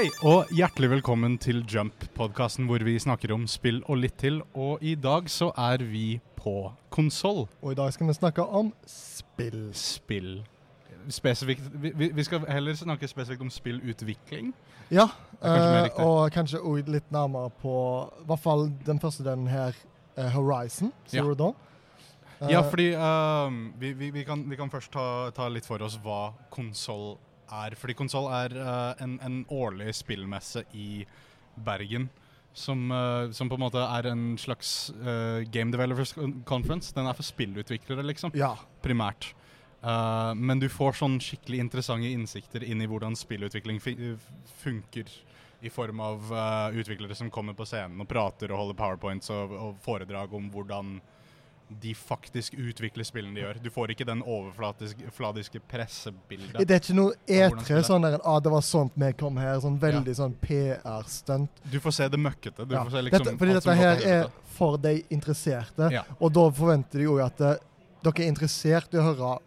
Hei, og hjertelig velkommen til Jump, podkasten hvor vi snakker om spill og litt til. Og i dag så er vi på konsoll. Og i dag skal vi snakke om spill. Spill. Spesifikt vi, vi- vi skal heller snakke spesifikt om spillutvikling. Ja, er kanskje mer eh, riktig. og kanskje også litt nærmere på i hvert fall den første delen her, eh, Horizon Zero Dawn. Eh, Ja, fordi ehm, vi, vi, vi, kan, vi kan først ta, ta litt for oss hva konsoll er. Fordi konsoll er eh, en, en årlig spillmesse i Bergen. Som, eh, som på en måte er en slags eh, Game Developers Conference. Den er for spillutviklere, liksom. Ja. primært. Uh, men du får sånn skikkelig interessante innsikter inn i hvordan spillutvikling funker. I form av uh, utviklere som kommer på scenen og prater og holder powerpoints og, og foredrag om hvordan de faktisk utvikler spillene de gjør. Du får ikke den overfladiske pressebildet. Det er ikke noe Ja, E3 sånn der ah, det var sånt vi kom her. Sånn veldig sånn PR-stunt. Du får se det møkkete. Du Ja. får se liksom Dette, fordi dette her er for de interesserte, Ja. og da forventer de jo at eh, dere er interessert i å høre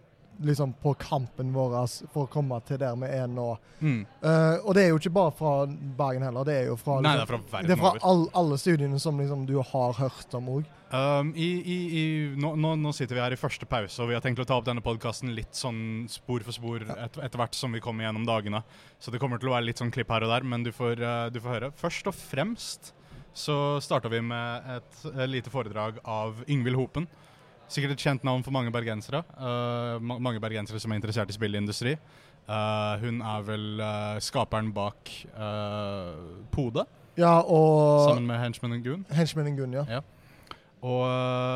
liksom på kampen vår for å komme til der vi er nå. Mm. Uh, og det er jo ikke bare fra Bergen heller, det er jo fra, Nei, liksom, det er fra det er fra all, alle studiene som liksom du har hørt om òg. Um, i, i, i, nå, nå, nå sitter vi her i første pause, og vi har tenkt å ta opp denne podkasten litt sånn spor for spor et, etter hvert som vi kommer gjennom dagene. Så det kommer til å være litt sånn klipp her og der, men du får, uh, du får høre. Først og fremst så starta vi med et, et lite foredrag av Yngvild Hopen. Sikkert et kjent navn for mange bergensere. Uh, ma mange bergensere som er interessert i spillindustri. Uh, hun er vel uh, skaperen bak Pode, Ja, og sammen med Henchman Goon. Henchman Gun, ja. Ja. Og,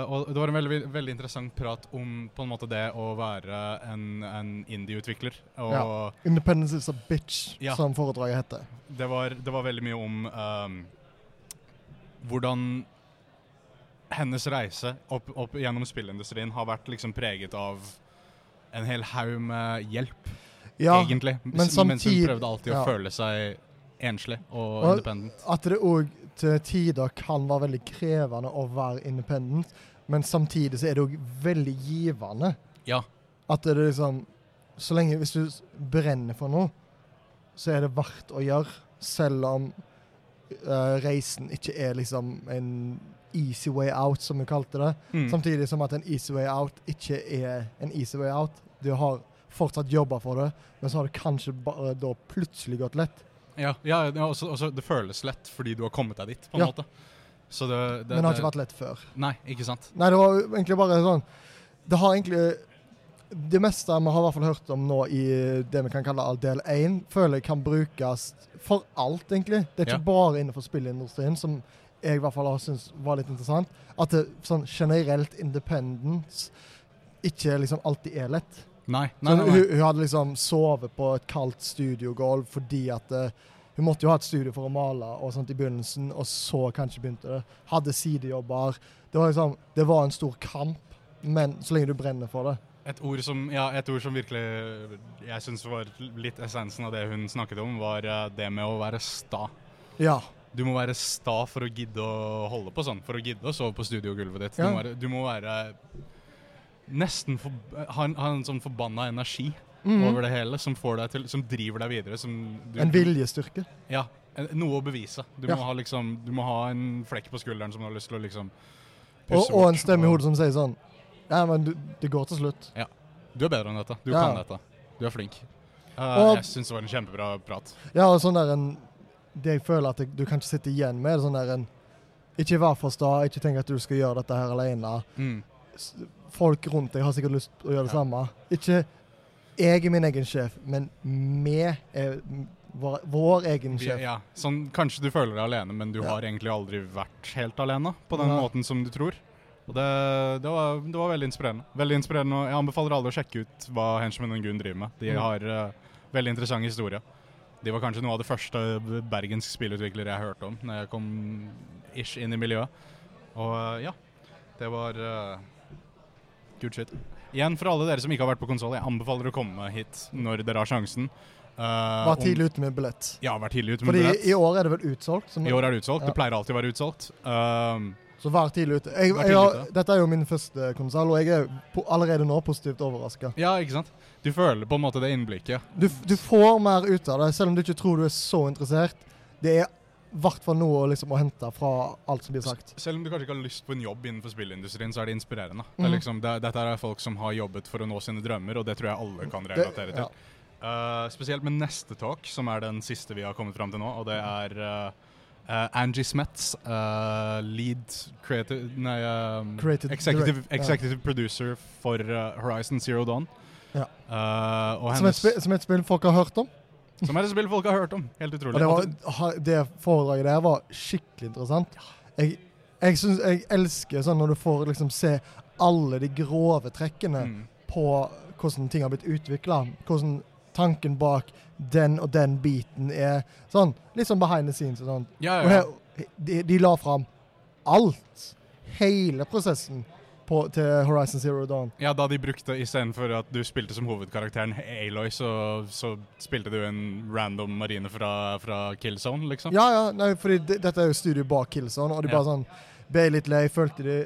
og det var en veldig, veldig interessant prat om på en måte det å være en, en indie-utvikler. Ja. 'Independence is a bitch', Ja. som foredraget heter. det, var, det var veldig mye om um, hvordan hennes reise opp, opp gjennom spillindustrien har vært liksom preget av en hel haug med hjelp, Ja, egentlig. men mens hun prøvde alltid ja. å føle seg enslig og, Og- independent. At det òg til tider kan være veldig krevende å være independent, men samtidig så er det òg veldig givende. Ja. At det er liksom Så lenge Hvis du brenner for noe, så er det verdt å gjøre, selv om uh, reisen ikke er liksom en easy way out, som vi kalte det. Mm. Samtidig som at en easy way out ikke er en easy way out. Du har fortsatt jobba for det, men så har det kanskje bare da plutselig gått lett. Ja, ja, ja også, også, det føles lett fordi du har kommet deg dit, på en Ja. måte. Så det, det, Men det har ikke vært lett før. Nei, ikke sant. Nei, det var egentlig bare sånn Det har egentlig Det meste vi har i hvert fall hørt om nå i det vi kan kalle del 1, føler jeg kan brukes for alt, egentlig. Det er ikke Ja. bare innenfor spillindustrien, som jeg i hvert fall har syntes var litt interessant. At det sånn generelt independence ikke liksom alltid er lett. Nei, nei, nei. nei. Hun, hun hadde liksom sovet på et kaldt studiogulv fordi at uh, hun måtte jo ha et studio for å male og sånt i begynnelsen, og så kanskje begynte det. Hadde sidejobber. Det var liksom, det var en stor kamp, men så lenge du brenner for det. Et ord som, ja, et ord som virkelig jeg syns var litt essensen av det hun snakket om, var eh, det med å være sta. Ja. Du må være sta for å gidde å holde på sånn, for å gidde å sove på studiogulvet ditt. Ja. Du, må være, du må være nesten for, ha, en, ha en sånn forbanna energi mm. over det hele som, får deg til, som driver deg videre. Som du, En viljestyrke. Ja, en, noe å bevise. Du, Ja. må ha liksom, du må ha en flekk på skulderen som du har lyst til å liksom Og, bort. og en stemme i hodet som sier sånn Ja, men du, det går til slutt. Du er bedre enn dette. Du Ja. kan dette. Du er flink. Uh, Og- jeg syns det var en kjempebra prat. Ja, og sånn der en Det jeg føler at jeg, du kan ikke sitte igjen med, er sånn der en Ikke vær for sta, ikke tenk at du skal gjøre dette her alene. Mm. folk rundt deg har sikkert lyst til å gjøre det Ja. samme. Ikke jeg er min egen sjef, men vi er vår, vår egen sjef. ja, sånn, kanskje du føler deg alene, men du Ja. har egentlig aldri vært helt alene på den måten som du tror. Og det, det, var, det var veldig inspirerende. Veldig inspirerende, og Jeg anbefaler alle å sjekke ut hva Henchman og Gunn driver med. De Mm. har uh, veldig interessant historie. De var kanskje noe av det første bergenske spillutviklere jeg hørte om når jeg kom ish inn i miljøet. Og eh, ja, det var uh, good shit. Igjen, for alle dere som ikke har vært på konsoll, jeg anbefaler å komme hit når dere har sjansen. Uh, Vær tidlig ute med billett. Ja, vær tidlig ute med Fordi billett. i år er det vel utsolgt? som- I år er det utsolgt. Ja. Det pleier alltid å være utsolgt. Um, Så vær tidlig ute. Jeg, jeg, tidlig ute. dette er jo min første konsoll, og jeg er på, allerede nå positivt overraska. Ja, ikke sant? Du føler på en måte det innblikket. Du, du får mer ut av det, selv om du ikke tror du er så interessert. Det er i hvert fall noe liksom, å hente fra alt som blir sagt. Selv om du kanskje ikke har lyst på en jobb innenfor spillindustrien, så er det inspirerende. Det Mhm. er liksom, det, dette er folk som har jobbet for å nå sine drømmer, og det tror jeg alle kan relatere til. ja. Uh, spesielt med neste talk, som er den siste vi har kommet fram til nå, og det er uh, uh, Angie Smets, uh, lead creative, nei, um, Creative executive, direct- ja. producer for uh, Horizon Zero Dawn. Ja. Som et, hennes, som et spill folk har hørt om. som er et spill folk har hørt om. Helt utrolig. Det, var, det foredraget der var skikkelig interessant. Jeg, jeg, synes, jeg elsker sånn når du får liksom se alle de grove trekkene mm. på hvordan ting har blitt utvikla. Hvordan tanken bak den og den biten er sånn. Litt sånn behind the scenes og sånn. Ja, Og ja, ja. her, de, de la fram alt. Hele prosessen på, til Horizon Zero Dawn. Ja, da de brukte istedenfor at du spilte som hovedkarakteren Aloy, så, så spilte du en random marine fra, fra Killzone, liksom. Ja, ja, nei, fordi de, dette er jo studio bak Killzone, og de Ja. bare sånn ble litt lei, følte de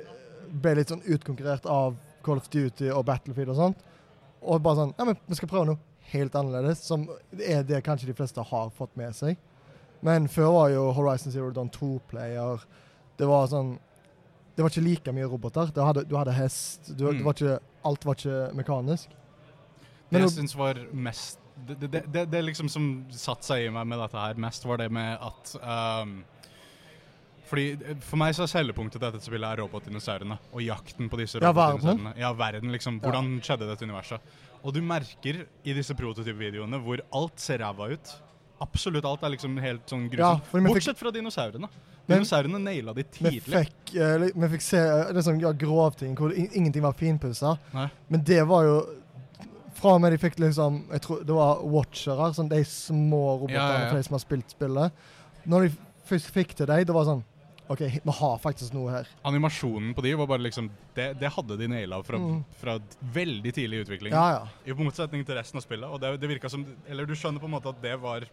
ble litt sånn utkonkurrert av Call of Duty og Battlefield og sånt. Og bare sånn Ja, men vi skal prøve noe helt annerledes, som er det kanskje de fleste har fått med seg. Men før var jo Horizon Zero Dawn 2-player. Det var sånn Det var ikke like mye roboter. Hadde, du hadde hest. Du, Mm. det var ikke, alt var ikke mekanisk. Det jeg syns var mest det, det, det, det, liksom som satte seg i meg med dette her mest, var det med at um, fordi For meg så er cellepunktet til dette spillet er robotdinosaurene og jakten på disse Ja, verden. Ja, verden. liksom. Ja. Hvordan skjedde dette universet? Og du merker i disse prototypvideoene hvor alt ser ræva ut. Absolutt alt er liksom helt sånn grusomt. Ja, Bortsett fra dinosaurene. Dinosaurene naila de Vi tidlig. fikk, uh, vi fikk se uh, det sånn, ja, grovting hvor in ingenting var finpussa. Men det var jo Fra og med de fikk liksom Jeg tror det var watchere, sånn de små robotene Ja, ja, ja. for de som har spilt spillet. Når de først fikk til dem, det var sånn OK, vi har faktisk noe her. Animasjonen på de var bare liksom Det, det hadde de naila fra, Mm. fra veldig tidlig i utviklingen. Ja, ja. I motsetning til resten av spillet. Og det, det virka som Eller du skjønner på en måte at det var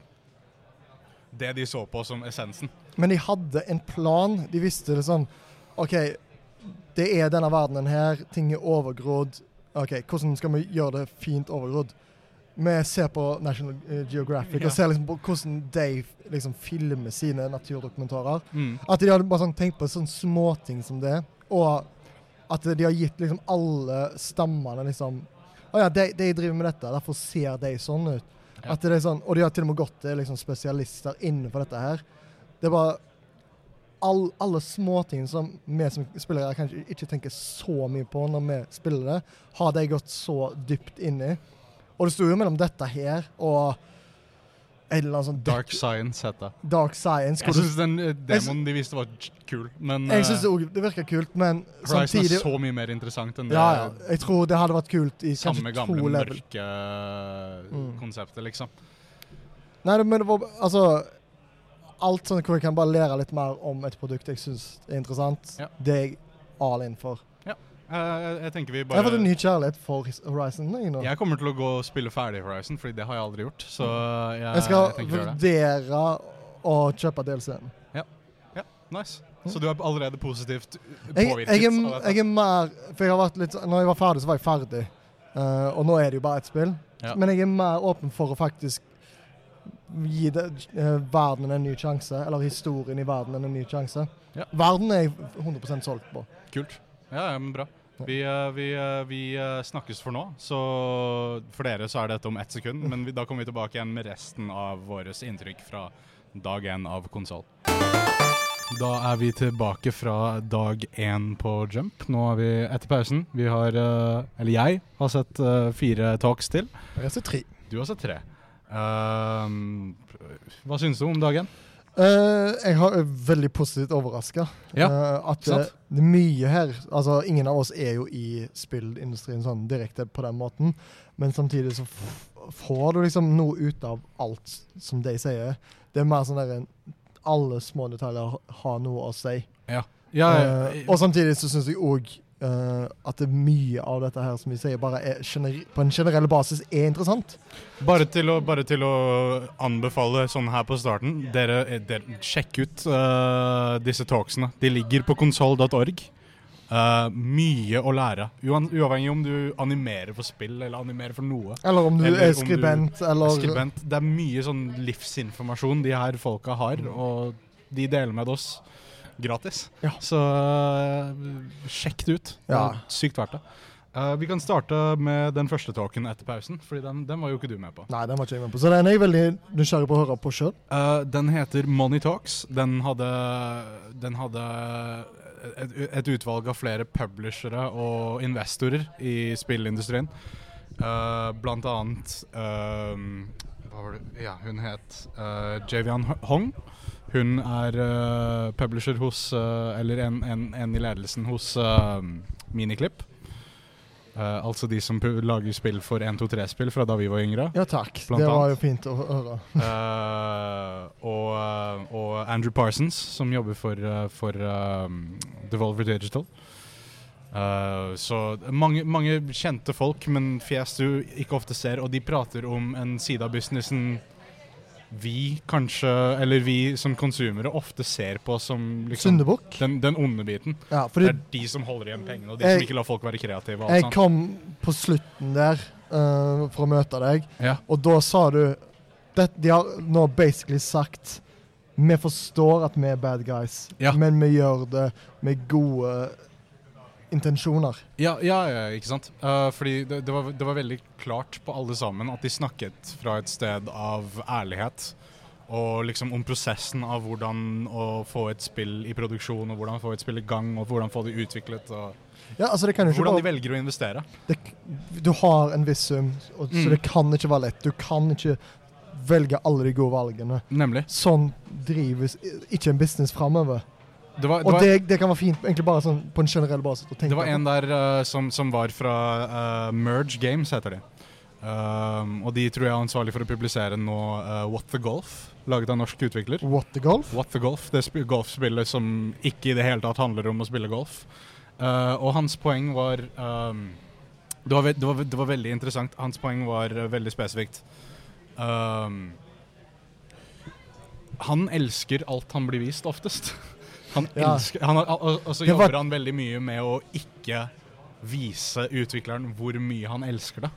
det de så på som essensen. Men de hadde en plan. De visste sånn OK, det er denne verdenen her. Ting er overgrodd. OK, hvordan skal vi gjøre det fint overgrodd? Vi ser på National eh, Geographic Ja. og ser liksom hvordan de liksom filmer sine naturdokumentarer. Mm. At de har bare sånn tenkt på sånne småting som det. Og at de har gitt liksom alle stammene liksom Å ja, de, de driver med dette, derfor ser de sånn ut. Ja. At det er sånn, Og de har til og med gått til liksom spesialister innenfor dette her. Det er bare all, alle småting som vi som spillere kanskje ikke tenker så mye på når vi spiller det, har de gått så dypt inn i. Og det sto jo mellom dette her og en eller annen sånn Dark Science heter det. Dark Science. Jeg syns den eh, demonen de viste, var kul, men Jeg syns eh, det, det virker kult, men Horizon samtidig er så mye mer interessant enn det ja, ja, Jeg tror det hadde vært kult i kanskje to level. mørke eh, Mm. konseptet, liksom. Nei, men det var altså Alt sånn hvor jeg kan bare lære litt mer om et produkt jeg syns er interessant, Ja. det er jeg all in for. Eh, jeg, jeg tenker vi Jeg har fått en ny kjærlighet for Horizon. Jeg, nå. Jeg kommer til å gå og spille ferdig Horizon, Fordi det har jeg aldri gjort. Så jeg, jeg skal jeg vurdere å kjøpe DLC-en. Nice. Så du er allerede positivt påvirket jeg, er, jeg er mer For jeg har vært litt Når jeg var ferdig, så var jeg ferdig. Uh, og nå er det jo bare ett spill. Ja. Men jeg er mer åpen for å faktisk gi det, uh, verdenen en ny sjanse. Eller historien i verdenen en ny sjanse. Ja. Verden er jeg 100% solgt på. Kult. Ja, ja, men bra. Vi, eh, vi, eh, vi eh, snakkes for nå, så for dere så er dette om ett sekund. Men vi, da kommer vi tilbake igjen med resten av våres inntrykk fra dag én av konsoll. Da er vi tilbake fra dag én på Jump. Nå er vi etter pausen. Vi har, eller jeg, har sett fire talks til. Jeg har sett tre. Du har sett tre. Uh, hva syns du om dagen? Eh, jeg har er veldig positivt overraska. Ja, at sant. eh, det er mye her Altså, ingen av oss er jo i spillindustrien sånn direkte på den måten, men samtidig så får du liksom noe ut av alt som de sier. Det er mer sånn der Alle små detaljer har noe å si. Ja, Eh, og samtidig så syns jeg òg eh, at det mye av dette her som vi sier, bare på en generell basis er interessant. Bare til å, bare til å anbefale sånn her på starten, dere, eh, dere sjekk ut uh, disse talksene. De ligger på konsoll.org. Uh, mye å lære. Uavhengig om du animerer for spill eller animerer for noe. Eller om du Eller er skribent. du eller Skribent. Det er mye sånn livsinformasjon de her folka har, og de deler med oss gratis. Ja. Så eh, sjekk det ut. Det er sykt verdt det. Uh, vi kan starte med den første talken etter pausen, Fordi den, den var jo ikke du med på. Nei, den var ikke jeg med på. Så den er jeg veldig nysgjerrig på å høre på sjøl. Uh, den heter Money Talks. Den hadde, den hadde et, et utvalg av flere publishere og investorer i spillindustrien. Uh, blant annet eh, hva var det? Ja, hun het Javian Hong. Hun er uh, publisher hos uh, Eller en, en, en i ledelsen hos uh, Miniklipp. Eh, altså de som lager spill for 1-2-3-spill fra da vi var yngre. Ja takk. Det var annet. jo fint å høre. Og, og Andrew Parsons, som jobber for, for Devolver Digital. Uh, så mange, mange kjente folk, men fjes du ikke ofte ser, og de prater om en side av businessen vi kanskje, eller vi som konsumere, ofte ser på som liksom, den, den onde biten. Ja, Det er de som holder igjen pengene, og de Jeg- som ikke lar folk være kreative. Jeg sånt. kom på slutten der uh, for å møte deg, Ja. og da sa du det, De har nå basically sagt Vi forstår at vi er bad guys, Ja. men vi gjør det med gode intensjoner. Ja, ja, ja ikke sant? Uh, fordi det, det, var, det var veldig klart på alle sammen at de snakket fra et sted av ærlighet. Og liksom om prosessen av hvordan å få et spill i produksjon, og hvordan få et spill i gang, og hvordan få det utviklet, og Ja, altså det kan jo ikke hvordan de velger å investere. det, Du har en viss sum, og, Mm. så det kan ikke være lett. Du kan ikke velge alle de gode valgene. Nemlig. Sånn drives ikke en business framover. Det var, det Og det, det kan være fint egentlig bare sånn på en generell basis det var en der uh, som, som var fra uh, Merge Games, heter de. Um, og de tror jeg er ansvarlig for å publisere nå uh, What the Golf, laget av norsk utvikler. What the golf? What the Golf, det sp golfspillet som ikke i det hele tatt handler om å spille golf. Og hans poeng var um, det, var det, var, det var veldig interessant. Hans poeng var veldig spesifikt. Um, han elsker alt han blir vist, oftest. Han elsker han Og så jobber var- han veldig mye med å ikke vise utvikleren hvor mye han elsker det.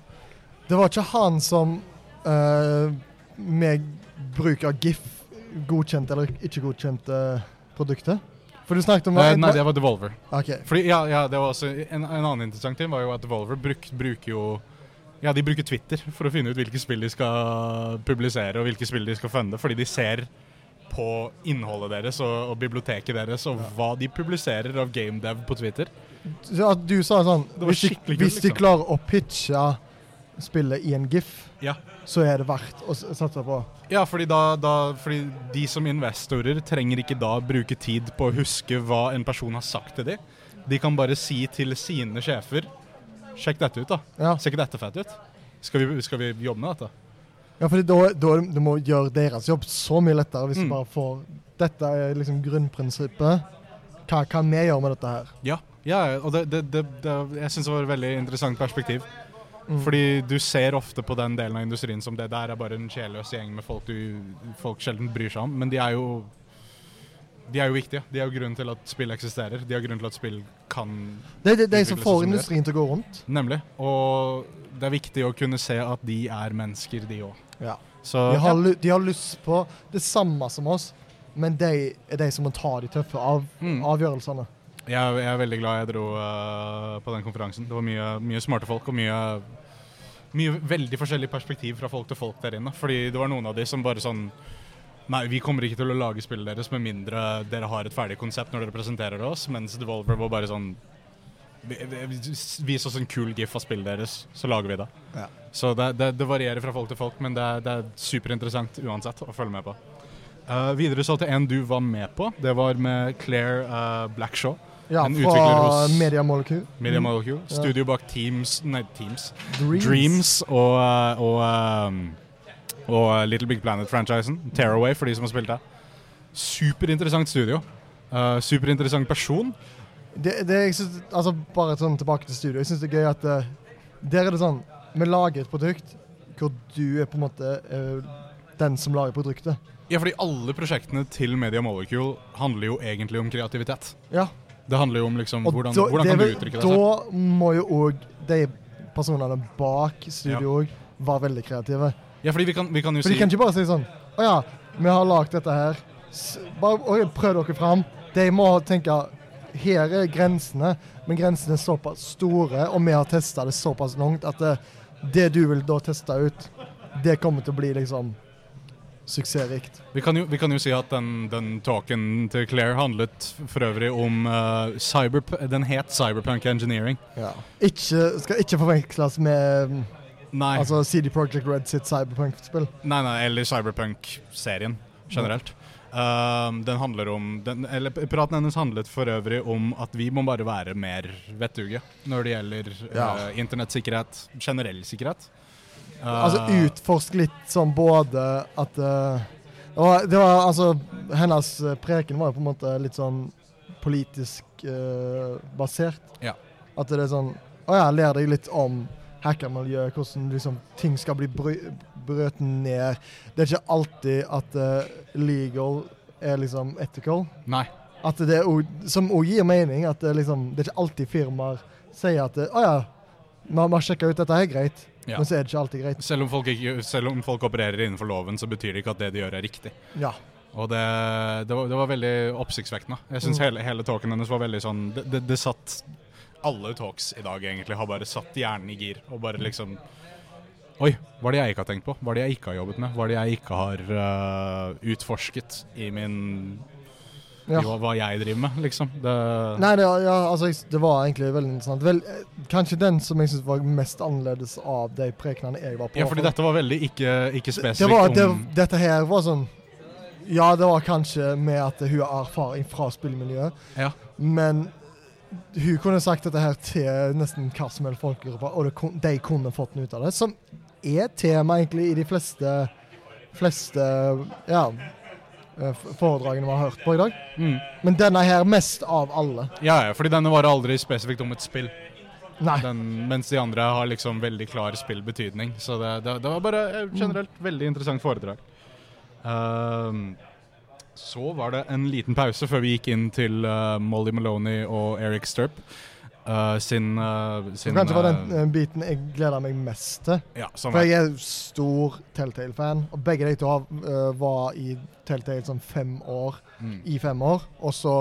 Det var ikke han som uh, med bruk av GIF godkjente eller ikke godkjente produktet? For du snakket om Eh, nei, det var Devolver. Okay. Fordi, ja, ja, det var også en, en annen interessant ting var jo at Devolver bruk, bruker jo Ja, de bruker Twitter for å finne ut hvilke spill de skal publisere, og hvilke spill de skal funde, fordi de ser på innholdet deres og, og biblioteket deres og hva de publiserer av gamedev på Twitter. Ja, du sa sånn Hvis, de, hvis de liksom. klarer å pitche spillet i en GIF, Ja. så er det verdt å satse på. Ja, fordi, da, da, fordi de som investorer trenger ikke da bruke tid på å huske hva en person har sagt til dem. De kan bare si til sine sjefer Sjekk dette ut, da. Ja, Ser ikke dette fett ut? Skal vi, skal vi jobbe med dette? Ja for da, da du må gjøre deres jobb så mye lettere hvis Mm. du bare får Dette er liksom grunnprinsippet. Hva kan vi gjøre med dette her? Ja, ja og det, det, det, det, jeg syns det var et veldig interessant perspektiv. Mm. Fordi du ser ofte på den delen av industrien som det der er bare en sjelløs gjeng med folk du folk sjelden bryr seg om. Men de er jo de er jo viktige. De er jo grunnen til at spill eksisterer. De er grunnen til at spill kan Det er de, de som får industrien til å gå rundt. Nemlig. Og det er viktig å kunne se at de er mennesker, de òg. Ja. De de har lyst på det samme som oss, men de er de som må ta de tøffe av, Mm. avgjørelsene. jeg, jeg er veldig glad jeg dro uh, på den konferansen. Det var mye, mye smarte folk og mye, mye veldig forskjellig perspektiv fra folk til folk der inne. Fordi det var noen av de som bare sånn Nei, vi kommer ikke til å lage spillet deres med mindre dere har et ferdig konsept når dere presenterer oss. Mens Devolver var bare sånn vi- vi- Vis oss en kul gif av spillet deres, så lager vi det. Ja. Så det, det, det varierer fra folk til folk, men det, det er superinteressant uansett å følge med på. Uh, videre så til en du var med på. Det var med Claire uh, Blackshaw. Ja, En fra hos Media Molecule. Media Mm. Molecule. Mm. Studio bak Teams Nei, Teams. Dreams. Dreams og, uh, og, um, og Little Big Planet-franchisen. Tearaway, for de som har spilt det. Superinteressant studio. Uh, superinteressant person. det, det jeg synes, altså Bare sånn tilbake til studio. Jeg syns det er gøy at uh, der er det sånn Vi lager et produkt hvor du er på en måte uh, den som lager produktet. Ja, fordi alle prosjektene til Media Molecule handler jo egentlig om kreativitet. Ja. Det handler jo om liksom Og hvordan, da, hvordan kan kan du uttrykke deg selv. Da må jo òg de personene bak studio òg være veldig kreative. Ja, fordi vi kan, vi kan jo For si de kan ikke bare si sånn Å ja, vi har lagd dette her. S bare prøv dere fram. De må tenke Her er grensene, men grensene er såpass store, og vi har testa det såpass langt at det, det du vil da teste ut, det kommer til å bli liksom suksessrikt. Vi kan jo, vi kan jo si at den, den talken til Claire handlet for øvrig om uh, cyber, Den het Cyberpunk Engineering. Ja. Ikke, skal ikke forveksles med Nei, altså CD Projekt Red sitt Cyberpunk-spill. nei, nei eller Cyberpunk-serien generelt. Um, den handler om den, eller Praten hennes handlet for øvrig om at vi må bare være mer vettuge når det gjelder Ja. uh, internettsikkerhet, generell sikkerhet. Uh, Altså utforsk litt sånn både at uh, det, var, Det var altså Hennes eh, preken var jo på en måte litt sånn politisk eh, basert. Ja. At det er sånn Å ja, ler deg litt om hackermiljø, hvordan liksom ting skal bli brøt ned. Det er ikke alltid at uh, legal er liksom ethical. Nei. At det og- som òg gir mening. At det, liksom, det er ikke alltid firmaer sier at 'Å oh, ja, vi har- sjekka ut dette er greit, Ja. men så er det ikke alltid greit. Selv om, folk ikke, selv om folk opererer innenfor loven, så betyr det ikke at det de gjør, er riktig. Ja. Og det, det, var, det var veldig oppsiktsvekkende. Jeg syns Mm. hele, hele talken hennes var veldig sånn det, det, det satt Alle talks i dag egentlig har bare satt hjernen i gir og bare liksom Oi, hva er det jeg ikke har tenkt på? Hva er det jeg ikke har jobbet med? Hva er det jeg ikke har uh, utforsket i min ja. hva, hva jeg driver med, liksom? Det, Nei, det, ja, altså, det var egentlig veldig interessant. Vel, eh, kanskje den som jeg syns var mest annerledes av de prekenene jeg var på. ja, fordi dette var veldig ikke, ikke spesifikt det var, det, Dette her var sånn Ja, det var kanskje med at hun har erfaring fra spillmiljøet, Ja. men hun kunne sagt dette her til nesten hva som helst folkegruppe, og kun- de kunne fått noe ut av det. Som er tema egentlig i de fleste, fleste ja, eh, foredragene vi har hørt på i dag. mm. Men denne her mest av alle. Ja, ja, fordi denne var aldri spesifikt om et spill. Den, mens de andre har liksom veldig klar spillbetydning. Så det, det, det var bare eh, generelt veldig interessant foredrag. Ehm, så var det en liten pause før vi gikk inn til uh, Molly Maloney og Eric Sturp. Uh, sin, uh, sin kanskje var den biten jeg gleder meg mest til. ja, For jeg er stor Telltale-fan, og begge de to var i Telltale sånn fem år, mm, i fem år. Og så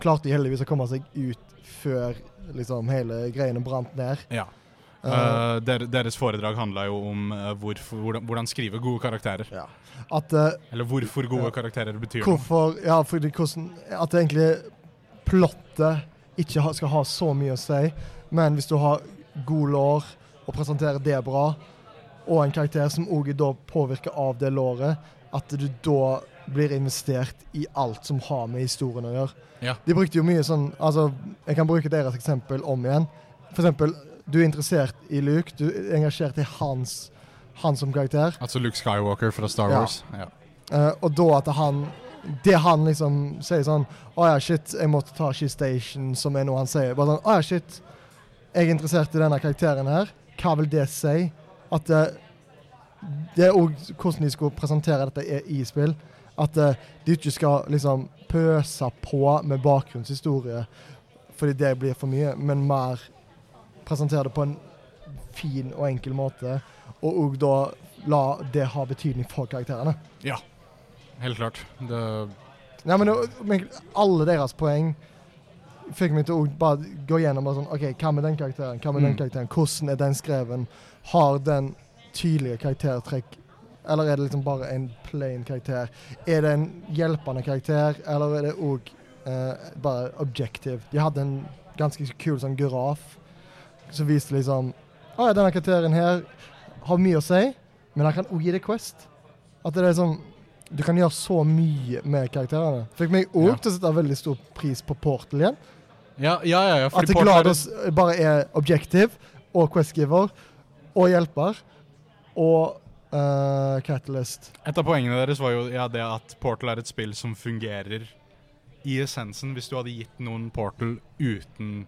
klarte de heldigvis å komme seg ut før liksom hele greiene brant ned. ja. Eh, der, deres foredrag handla jo om uh, hvorfor, hvordan, hvordan skrive gode karakterer. At eh, Eller hvorfor gode karakterer betyr noe. Ja, fordi hvordan At egentlig plottet ikke ha, skal ha så mye å si, men hvis du har god lår og presenterer det bra, og en karakter som òg da påvirker av det låret, at du da blir investert i alt som har med historien å gjøre. Ja. De brukte jo mye sånn Altså, jeg kan bruke deres eksempel om igjen. For eksempel, du er interessert i Luke, du er engasjert i hans, han som karakter. Altså Luke Skywalker fra Star Wars. Ja. Uh, og da at han Det han liksom sier sånn Å ja, shit, jeg måtte ta She Station, som er noe han sier. Bare sånn Å ja, shit, jeg er interessert i denne karakteren her. Hva vil det si? At det, det er òg hvordan de skulle presentere dette i- i spill. At uh, de ikke skal liksom pøse på med bakgrunnshistorie fordi det blir for mye, men mer presentere det på en fin og enkel måte. Og òg da la det ha betydning for karakterene. Ja, Helt klart. Det, Nei, men, men alle deres poeng fikk meg til å bare gå gjennom sånn, ok, hva med den karakteren, hva med den Mm. karakteren, hvordan er den skreven, har den tydelige karaktertrekk, eller er det liksom bare en plain karakter? Er det en hjelpende karakter, eller er det òg eh, bare objective? De hadde en ganske kul sånn graf som viste liksom, å ja, denne karakteren her har mye å si, men han kan òg gi deg Quest. At det er sånn Du kan gjøre så mye med karakterene. Fikk meg òg Ja. til å sette veldig stor pris på Portal igjen. ja, ja, ja. ja At Glados er- bare er objective og Questgiver og hjelper og uh, Catalyst. Et av poengene deres var jo ja, det at Portal er et spill som fungerer i essensen, hvis du hadde gitt noen Portal uten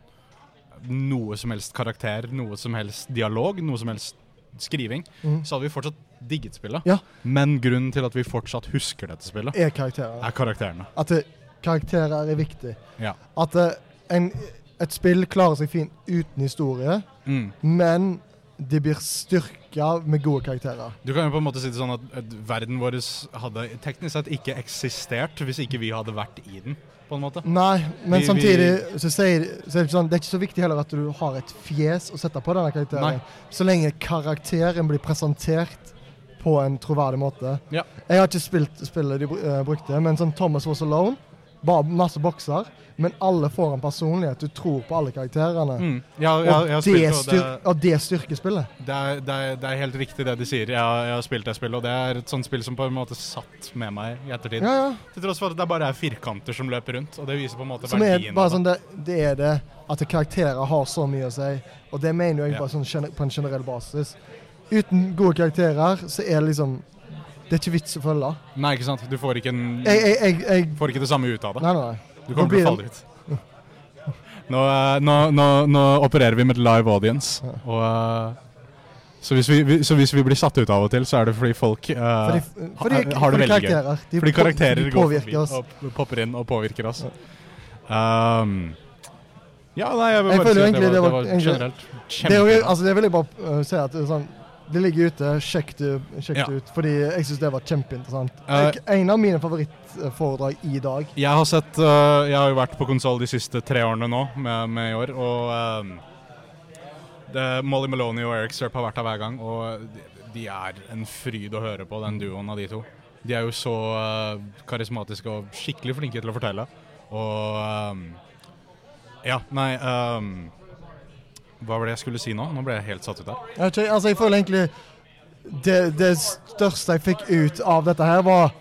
noe som helst karakter, noe som helst dialog, noe som helst skriving, mm. så hadde vi fortsatt digget spillet. Ja. Men grunnen til at vi fortsatt husker dette spillet, Er karakterene. er karakterene. At det, karakterer er viktig. Ja. At eh, en, et spill klarer seg fint uten historie, Mm. men det blir styrka med gode karakterer. Du kan jo på en måte si det sånn at, at verden vår hadde teknisk sett ikke eksistert hvis ikke vi hadde vært i den, på en måte. Nei, men Vi- samtidig så, sier, så er det sånn Det er ikke så viktig heller at du har et fjes å sette på denne karakteren. Nei. Så lenge karakteren blir presentert på en troverdig måte. Ja. Jeg har ikke spilt spillet de eh, brukte, men sånn Thomas Was Alone Bare masse bokser, men alle får en personlighet. Du tror på alle karakterene. Mm. Jeg, jeg har og, det styr, og det styrker spillet. det, er, det, er, det er helt riktig det de sier. Jeg, har- jeg har spilt det spillet, og det er et sånt spill som på en måte satt med meg i ettertid. Ja, ja. Til tross for at det bare er firkanter som løper rundt, og det viser på en måte Som er verdien bare sånn det, det er det at karakterer har så mye å si. Og det mener jeg Ja. bare sånn på en generell basis. Uten gode karakterer så er det liksom Det er ikke vits å følge. Nei, ikke sant? Du får ikke, en, Jeg, jeg, jeg, får ikke det samme ut av det. Nei, nei, nei. Du kommer til å falle ut. Nå, eh, nå, nå, nå opererer vi med live audience, og eh, så hvis, vi, så hvis vi blir satt ut av og til, så er det fordi folk uh, Fordi, fordi, har- har det veldig gøy. De, Fordi karakterer de går forbi oss. og popper inn og påvirker oss. Um, ja, nei, jeg vil bare si at det det var, var det var generelt kjempebra. Det, altså, det vil jeg bare uh, si at sånn, det ligger ute. Sjekk det, Ja. det ut. Fordi jeg syns det var kjempeinteressant. Uh, en av mine favorittforedrag i dag. Jeg har sett uh, Jeg har jo vært på konsoll de siste tre årene nå, med, med i år, og øhm, det, Molly Maloney og Eric Serp har vært her hver gang, og de, de er en fryd å høre på, den duoen av de to. De er jo så karismatiske og skikkelig flinke til å fortelle. Og Ja, nei øhm, Hva var det jeg skulle si nå? Nå ble jeg helt satt ut her. Jeg, altså, jeg føler egentlig det, det største jeg fikk ut av dette her, var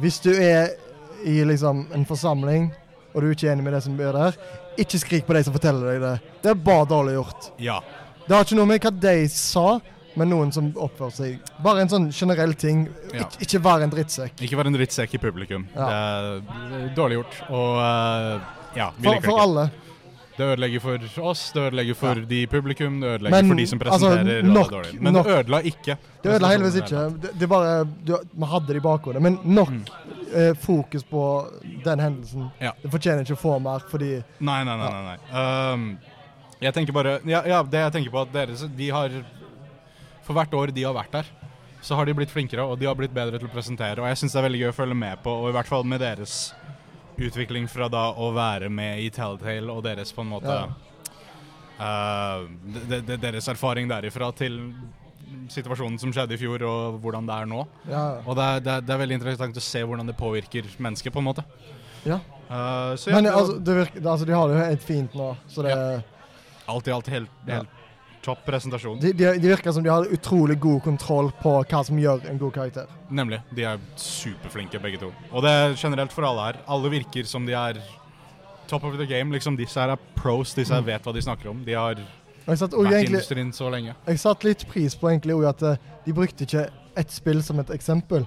hvis du er i liksom en forsamling og du er ikke enig med det som blir der, ikke skrik på de som forteller deg det. Det er bare dårlig gjort. Ja. Det har ikke noe med hva de sa, men noen som oppfører seg Bare en sånn generell ting. Ja. Ik ikke vær en drittsekk. Ikke være en drittsekk i publikum. Ja. Det er dårlig gjort. Og uh, ja, vi For, liker det for alle. Det ødelegger for oss, det ødelegger for Ja. de i publikum, det ødelegger Men, for de som presenterer. Altså, nok- det. Men nok- det ødela ikke. Det ødela heldigvis ikke. det Det, det bare, du, man hadde det i bakhodet. Men nok Mm. eh, fokus på den hendelsen. Ja. Det fortjener ikke å få mer, fordi. Nei, nei, nei. nei, nei. Um, jeg tenker bare ja, ja, det jeg tenker på at dere de har For hvert år de har vært der, så har de blitt flinkere, og de har blitt bedre til å presentere. Og jeg syns det er veldig gøy å følge med på, og i hvert fall med deres utvikling fra da å være med i Telltale og deres på en måte Ja. uh, de, de, Deres erfaring derifra til situasjonen som skjedde i fjor, og hvordan det er nå. Ja. Og det er, det, er, det er veldig interessant å se hvordan det påvirker mennesket, på en måte. ja. Uh, så ja, Men det altså, det virker, altså, de har det jo helt fint nå. Så det, alt i alt helt, helt topp presentasjon. de, de, de virker som de har utrolig god kontroll på hva som gjør en god karakter. Nemlig. De er superflinke, begge to. Og det er generelt for alle her. Alle virker som de er top of the game. Liksom Disse her er pros, disse her Mm. vet hva de snakker om. De har også vært i industrien så lenge. jeg satte litt pris på egentlig at eh, de brukte ikke ett spill som et eksempel.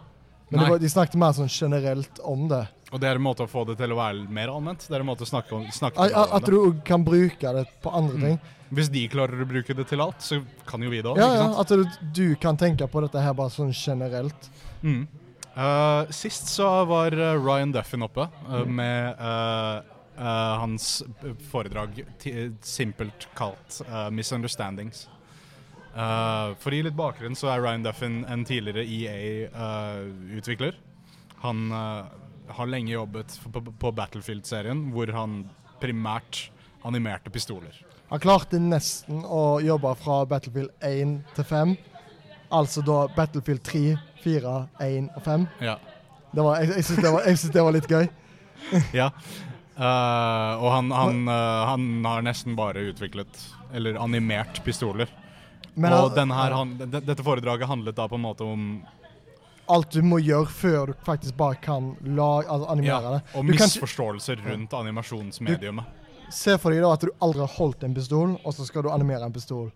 Men de, de snakket mer sånn generelt om det. Og det er en måte å få det til å være mer allment. Det er en måte å snakke om, snakke At, til at det. du kan bruke det på andre Mm. ting. Hvis de klarer å bruke det til alt, så kan jo vi det òg. Ja, ja, at du, du kan tenke på dette her bare sånn generelt. Mm. Uh, sist så var eh, Ryan Duffin oppe uh, med uh, hans foredrag simpelt kalt 'Misunderstandings'. For å gi litt bakgrunn så er Ryan Duffin en tidligere EA-utvikler. han har lenge jobbet på, på Battlefield-serien, hvor han primært animerte pistoler. Han klarte nesten å jobbe fra Battlefield 1 til 5. Altså da Battlefield 3, 4, 1 og 5. Ja. Det var, jeg jeg syns det, det var litt gøy. ja. Uh, og han, han, uh, han har nesten bare utviklet, eller animert, pistoler. Men og her, han, dette foredraget handlet da på en måte om alt du må gjøre før du faktisk bare kan la, altså animere ja, det. og Du kan misforståelser rundt animasjonsmediumet. Se for deg da at du aldri har holdt en pistol, og så skal du animere en pistol.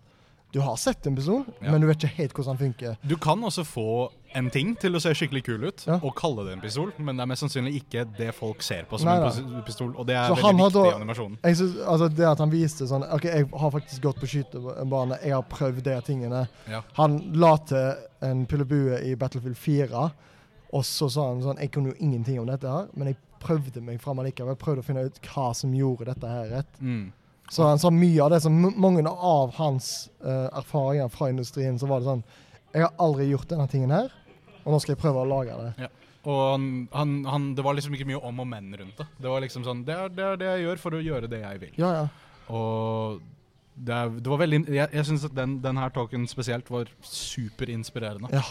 Du har sett en pistol, Ja. men du vet ikke helt hvordan den funker. Du kan også få en ting til å se skikkelig kul ut, Ja. og kalle det en pistol, men det er mest sannsynlig ikke det folk ser på som Nei, en nei. pistol, og det er Så veldig viktig da, i animasjonen. Synes, altså Det at han viste sånn OK, jeg har faktisk gått på skytebane, jeg har prøvd de tingene. Ja. Han la til en pillebue i Battlefield 4, og så sa han sånn Jeg kunne jo ingenting om dette her, men jeg prøvde meg fram allikevel. Prøvde å finne ut hva som gjorde dette her rett. Mm. Så han sa mye av det som mange av hans uh, erfaringer fra industrien, så var det sånn Jeg har aldri gjort denne tingen her, og nå skal jeg prøve å lage det. Og han, han, han, det var liksom ikke mye om og men rundt det. Det var liksom sånn Det er det, er det jeg gjør for å gjøre det jeg vil. Ja, ja. Og det, er, det var veldig Jeg, jeg syns at den, den her talken spesielt var superinspirerende. Ja.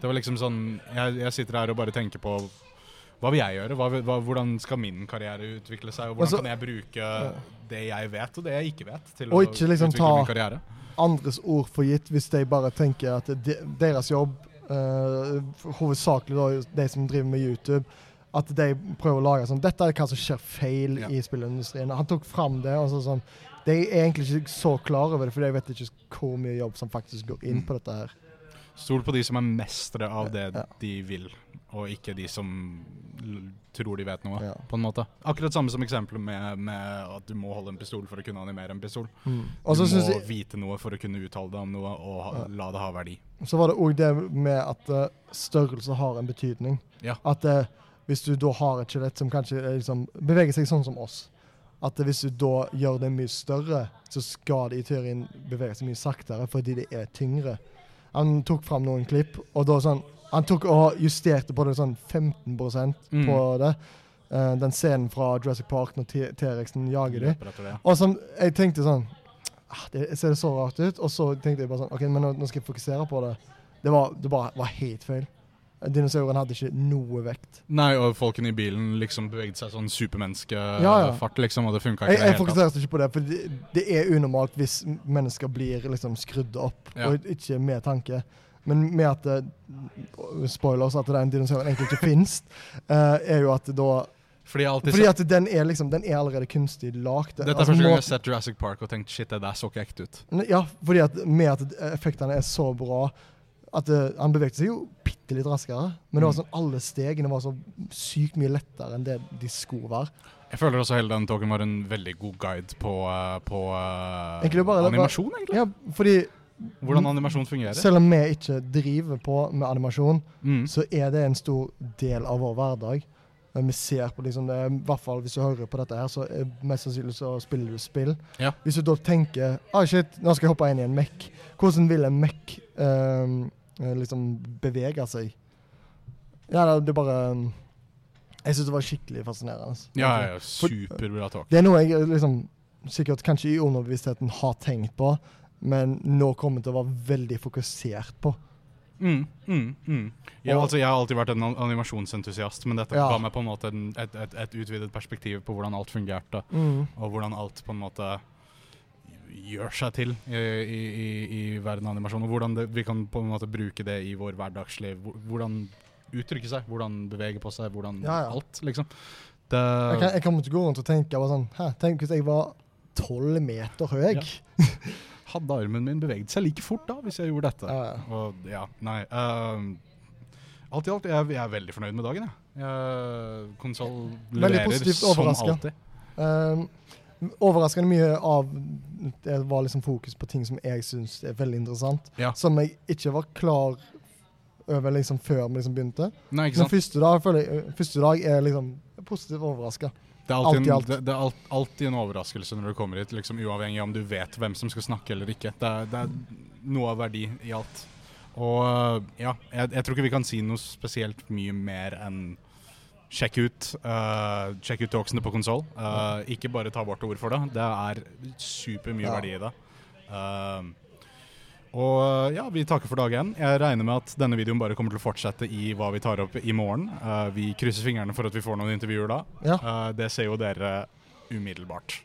Det var liksom sånn jeg, jeg sitter her og bare tenker på hva vil jeg gjøre? Hva, hva, hvordan skal min karriere utvikle seg? Og hvordan Altså- kan jeg bruke det jeg vet, og det jeg ikke vet, til Og å ikke liksom utvikle ta- min karriere? Andres ord for gitt hvis de bare tenker at de, deres jobb, uh, hovedsakelig da de som driver med YouTube, at de prøver å lage sånn Dette er hva som skjer feil Ja. i spillindustrien. Han tok fram det. og så sånn De er egentlig ikke så klar over det, for de vet ikke hvor mye jobb som faktisk går inn Mm. på dette her. Stol på de som er mestere av det Ja. de vil, og ikke de som tror de vet noe, Ja. på en måte. Akkurat samme som eksempelet med, med at du må holde en pistol for å kunne animere en pistol. Og du må jeg vite noe for å kunne uttale deg om noe, og ha, Ja. la det ha verdi. Så var det òg det med at uh, størrelse har en betydning. Ja. At uh, hvis du da har et skjelett som kanskje uh, liksom, beveger seg sånn som oss, at hvis du da gjør det mye større, så skal det i teorien bevege seg mye saktere fordi det er tyngre. Han tok fram noen klipp, og da sånn Han tok og justerte på det sånn 15 Mm. på det. Uh, den scenen fra Jurassic Park når T-rexen jager dem. Og som, jeg tenkte sånn ah, Det ser det så rart ut. Og så tenkte jeg bare sånn OK, men nå, nå skal jeg fokusere på det. Det var, det bare var helt feil. Dinosauren hadde ikke noe vekt. Nei, og folkene i bilen liksom beveget seg sånn Ja, ja. liksom, og det funka ikke Jeg, jeg fokuserte ikke på det, for det, det er unormalt hvis mennesker blir liksom skrudd opp, Ja. og ikke med tanke. Men med at det, Spoilers, at den dinosauren egentlig ikke fins, er jo at da Fordi Fordi at den er liksom Den er allerede kunstig lagd. Dette er Altså, første gang jeg har sett Jurassic Park og tenkt shit, det der så ikke ekte ut. Ja, fordi at med at effektene er så bra at uh, Han bevegde seg jo bitte litt raskere, men det var Mm. sånn alle stegene var så sykt mye lettere enn det de skulle være. Jeg føler også hele den talken var en veldig god guide på, uh, på uh, Egentlig bare- animasjon, egentlig. Ja, fordi Hvordan animasjon fungerer. selv om vi ikke driver på med animasjon, Mm. så er det en stor del av vår hverdag. Vi ser på liksom det, i hvert fall Hvis du hører på dette, her, så mest sannsynlig så spiller du spill. Ja. Hvis du da tenker ah, shit, nå skal jeg hoppe inn i en Mac. Hvordan vil en Mac ehm, eh, liksom bevege seg? Ja, det, er bare um, Jeg syns det var skikkelig fascinerende. Ja, ja, ja, superbra talk. Det er noe jeg eh, liksom sikkert kanskje i underbevisstheten har tenkt på, men nå kommer til å være veldig fokusert på. Mm, mm, mm. Jeg, altså, jeg har alltid vært en animasjonsentusiast, men dette Ja. ga meg på en måte en, et, et, et utvidet perspektiv på hvordan alt fungerte, Mm. og hvordan alt på en måte gjør seg til i, i, i, i verden av animasjon, og hvordan det, vi kan på en måte bruke det i vår hverdagsliv. Hvordan uttrykke seg, hvordan bevege på seg, hvordan Ja, ja. alt, liksom. Det, Jeg, kan, jeg kommer til å gå rundt og tenke bare sånn Hæ, tenk hvis jeg var tolv meter høy. Ja. hadde armen min beveget seg like fort da, hvis jeg gjorde dette? Ja, ja. Og ja, nei Uh, Alt i alt, jeg, jeg er veldig fornøyd med dagen, jeg. jeg Konsoll leverer som alltid. Um, overraskende mye av det var liksom fokus på ting som jeg syns er veldig interessant. Ja. Som jeg ikke var klar over liksom før vi liksom begynte. Nei, Men første dag, jeg, første dag er liksom positivt overraska. Det er alltid, alt en. Det, det er alt, alltid en overraskelse når du kommer hit, liksom, uavhengig av om du vet hvem som skal snakke eller ikke. Det er, det er noe av verdi i alt. Og ja, jeg, jeg tror ikke vi kan si noe spesielt mye mer enn sjekk ut uh, Sjekk ut talksene på konsoll. Uh, ikke bare ta vårt ord for det. Det er supermye Ja. verdi i det. Uh, og ja, vi takker for dagen. Jeg regner med at denne videoen bare kommer til å fortsette i hva vi tar opp i morgen. Uh, vi krysser fingrene for at vi får noen intervjuer da. Ja. Uh, det ser jo dere umiddelbart.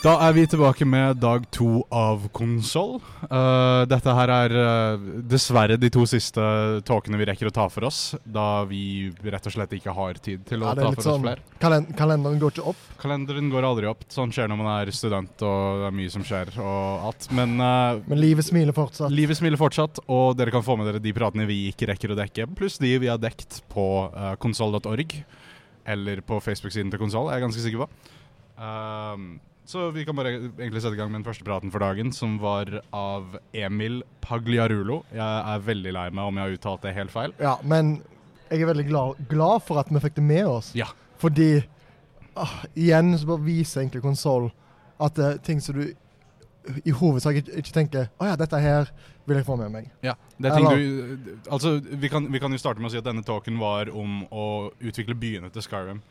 Da er vi tilbake med dag to av konsoll. Uh, dette her er uh, dessverre de to siste talkene vi rekker å ta for oss, da vi rett og slett ikke har tid til å Ja, ta for oss sånn flere. Kalend Kalenderen går ikke opp. Kalenderen går aldri opp. Sånn skjer når man er student og det er mye som skjer og alt. Men uh, Men livet smiler fortsatt. livet smiler fortsatt, og dere kan få med dere de pratene vi ikke rekker å dekke, pluss de vi har dekt på uh, konsoll.org, eller på Facebook-siden til konsoll, er jeg ganske sikker på. Um, så vi kan bare egentlig sette i gang med den første praten for dagen, som var av Emil Pagliarulo. Jeg er veldig lei meg om jeg har uttalt det helt feil. Ja, men jeg er veldig glad, glad for at vi fikk det med oss. Ja. Fordi ah, Igjen så bare viser egentlig konsoll at det er ting som du i hovedsak ikke, ikke tenker Å ja, dette her vil jeg få med meg. Ja, det er ting du Altså, vi kan, vi kan jo starte med å si at denne talken var om å utvikle byene til Skyrim.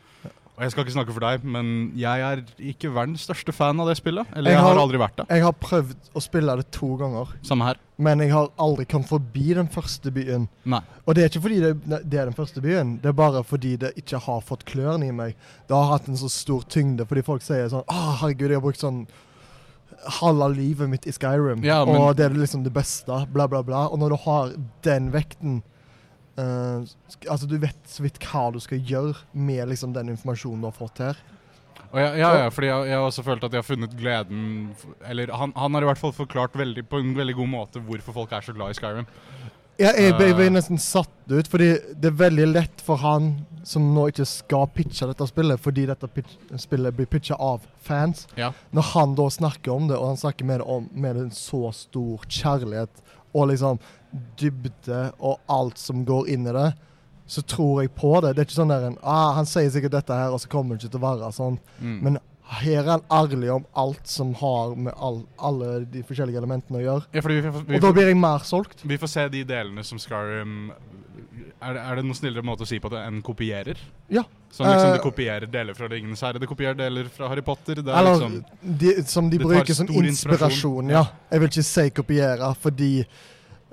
Og jeg skal ikke snakke for deg, men jeg er ikke verdens største fan av det spillet. Eller Jeg jeg har, har- aldri vært det. Jeg har prøvd å spille det to ganger, Samme her. men jeg har aldri kommet forbi den første byen. Nei. Og det er ikke fordi det, det er den første byen, det er bare fordi det ikke har fått klørne i meg. Det har hatt en så stor tyngde, fordi folk sier sånn Å, herregud, jeg har brukt sånn halve livet mitt i Skyrim, Ja, men- og det er liksom det beste, bla, bla, bla. Og når du har den vekten sk- Altså, du vet så vidt hva du skal gjøre med liksom den informasjonen du har fått her. Og jeg, ja, ja, fordi jeg, har også følt at jeg har funnet gleden Eller han, han har i hvert fall forklart veldig, på en veldig god måte hvorfor folk er så glad i Skyrim. Ja, jeg ble, ble Eh. nesten satt ut, fordi det er veldig lett for han som nå ikke skal pitche dette spillet, fordi dette pitch, spillet blir pitcha av fans. Ja. Når han da snakker om det, og han snakker med det om, med en så stor kjærlighet og liksom dybde og alt som går inn i det, så tror jeg på det. Det er ikke sånn der en, ah, Han sier sikkert dette her, og så kommer det ikke til å være sånn. Mm. Men her er han ærlig om alt som har med all, alle de forskjellige elementene å gjøre. ja, vi, vi, Og da blir jeg mer solgt. vi får se de delene som Skyrim er det, er det noen snillere måte å si på det enn kopierer? Ja. Sånn liksom de det kopierer deler fra Ringenes herre, det kopierer deler fra Harry Potter. Det er Eller liksom de, som de Det bruker som inspirasjon. inspirasjon. Ja. Jeg vil ikke si kopiere, fordi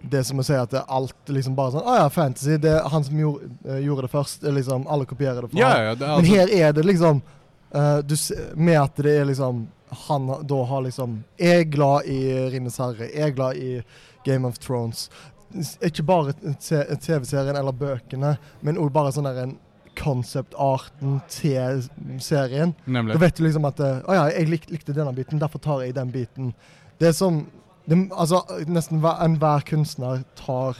det som å si at det er alt liksom bare sånn Å ja, fantasy. Det er han som gjorde, eh, gjorde det først. Liksom, Alle kopierer det fra Ja, ja, det Men altså, her er det liksom uh, du, Med at det er liksom Han da har liksom Jeg er glad i Rinnes herre. Jeg er glad i Game of Thrones. Ikke bare TV-serien eller bøkene, men òg bare sånn en concept-arten til serien. Da vet du liksom at eh, Å ja, jeg lik, likte denne biten, derfor tar jeg den biten. Det er som det, Altså, nesten hver, enhver kunstner tar